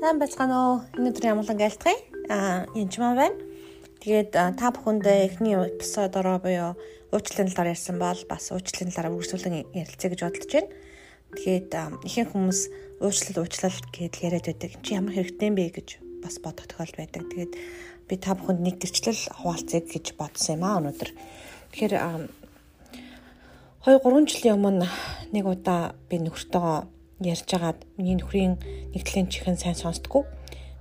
Сайн байцгаана уу? Энэ өдөр ямгалан айлтгая. Аа, энэ ч маань байна. Тэгээд та бүхэндээ эхний эпизодороо буюу уучлалын талаар ярьсан бол бас уучлалын талаар үргэлжлүүлэн ярилцъя гэж бодож байна. Тэгээд ихэнх хүмүүс уучлал уучлал гэдэл яриад байдаг. Чи ямар хэрэгтэй бэ гэж бас бодох тохиолдол байдаг. Тэгээд би та бүхэнд нэг гэрчлэл хуваалцъя гэж бодсон юм аа өнөөдөр. Тэгэхээр 2 3 жилийн өмнө нэг удаа би нөхөртөөгөө ярьж агаад миний нөхрийн нэгдлийн чихэн сайн сонсдгоо.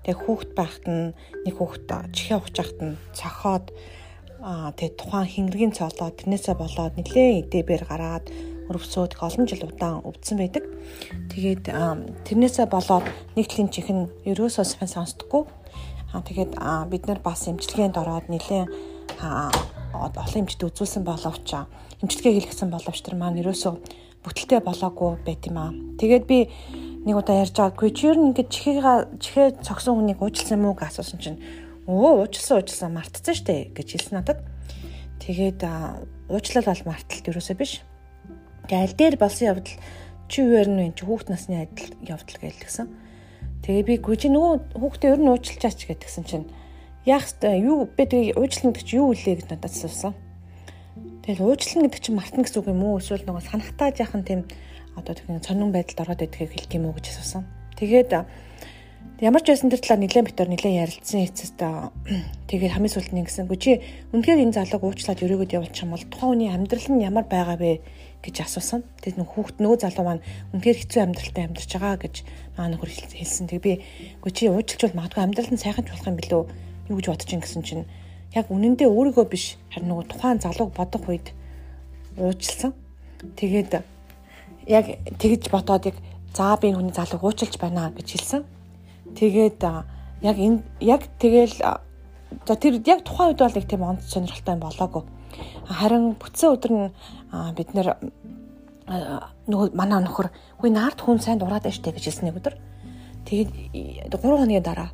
Тэгээ хүүхэд байхад нь нэг хүүхэд чихээ ухаж байхад нь цохоод аа тэгээ тухайн хингэргийн цоолоо тэрнээсээ болоод нэлээд эдээбэр гараад өрөвсөөд олон жил удаан өвдсөн байдаг. Тэгээд тэрнээсээ болоод нэгдлийн чихэн ерөөсөө сайн сонсдгоо. Аа тэгээд бид нар бас эмчилгээнд ороод нэлээд олон эмчт үзүүлсэн боловч эмчилгээ хийлгэсэн боловч тэр маань ерөөсөө бүтэлтэй болоогүй байт юм аа. Тэгээд би нэг удаа ярьж байгаа. Нь ингээд чихээга чихээ цогсон хүнийг уучлсан мүү гэж асуусан чинь өө уучлсан уучлсан мартцсан штэ гэж хэлсэн надад. Тэгээд уучлал бол марталт ерөөсөө биш. Тэгээд аль дээр болсон явдал чи юу ярина вэ? Чи хүүхд насны адил явдал гэлсэн. Тэгээ би гү чи нөгөө хүүхдээ ер нь уучлаач гэдгсэн чинь яах вэ? Юу би тэгээ уучлах гэдэг чи юу үлээ гэж надад асуусан. Тэгэл уучлална гэдэг чинь мартна гэсэн үг юм уу? Эсвэл нөгөө санахтаа яахан тийм одоо тэгэн сонирн байдалд ороод байдгийг хэлэх юм уу гэж асуусан. Тэгээд ямар ч байсан тэр талаар нэлээд битэр нэлээд ярилцсан эцэст тэгээд хамгийн сүүлд нь ингэсэн. Гү чи үнэхээр энэ залууг уучлаад өрөөгд явуулчих юм бол тухайн хүний амьдрал нь ямар байгаа вэ гэж асуусан. Тэгээд нөх хүүхд нөгөө залуу маань үнэхээр хэцүү амьдралтай амьдарч байгаа гэж маа нөхөр хэлсэн. Тэгээд би гү чи уучлалчвал магадгүй амьдрал нь сайхан ч болох юм билүү юу гэж бодож ин гэсэн чинь яг үнэндээ өөрийгөө биш харин нөгөө тухайн залууг бодох үед уучлсан. Тэгээд яг тэгж бодоод яг за би хүний залууг уучлж байна гэж хэлсэн. Тэгээд яг энэ яг тэгэл за тэр яг тухайн үед бол нэг тийм онц сонирхолтой болоогүй. Харин бүтсэн өдөр нь бид нэр нөгөө манай нөхөр үгүй наард хүн сайн дураад штэ гэж хэлсэн нэг өдөр. Тэгээд 3 хоногийн дараа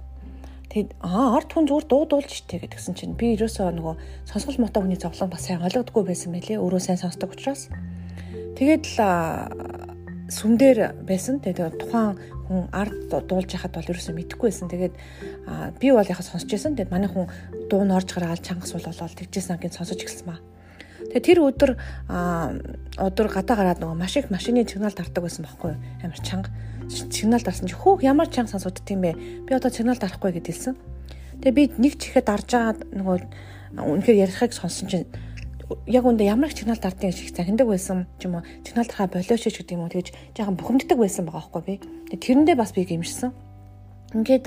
Тэгэд аа арт хүн зүгээр дуудуулж штэ гэдгсэн чинь би ерөөсөө нөгөө сонсгол мотой хүний зовлон бас сайн ойлгодоггүй байсан байлээ. Өөрөө сайн сонсдог учраас. Тэгээд л сүмдэр байсан. Тэгээд тухайн хүн арт дуулж яхад бол ерөөсөө мэдэхгүй байсан. Тэгээд би бол яхаа сонсч байсан. Тэгээд манай хүн дуу нь орж гараал чангас бололоо тэгжсэн ангийн сонсож эхэлсэн маа. Тэгээ тэр өдөр өдөр гадаа гараад нөгөө маш их машины сигнал дартаг байсан байхгүй амар чанга сигнал дарсан чи хөөх ямар чанга сонсогдд юм бэ? Би одоо сигнал дарахгүй гэд хэлсэн. Тэгээ би нэг чихэд дарж байгаа нөгөө үнэхээр ярихыг сонссон чинь яг үндэ ямар их сигнал дардыг шиг захиндаг байсан ч юм уу сигнал дарахаа болооч ч гэдэг юм уу тэгэж жоохон бухимддаг байсан байгаа байхгүй би. Тэрэндээ бас би гимшсэн. Ингээд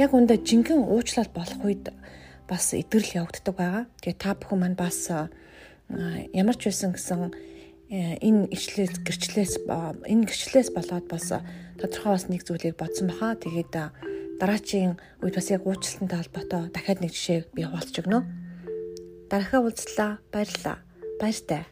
яг үндэ жинхэнэ уучлал болох үед бас итгэл явагддаг байгаа. Тэгээ та бүхэн маань бас ямар ч байсан гэсэн Э, энэ ичлээс гэрчлээс энэ гэрчлээс болоод бас тодорхой бас нэг зүйлийг бодсон баха. Тэгээд дараачийн үед бас яг уучлалтантай холбоотой дахиад нэг жишээ би хуваалцж өгнө. Дарахаа уулзлаа. Баярлалаа. Баяртай.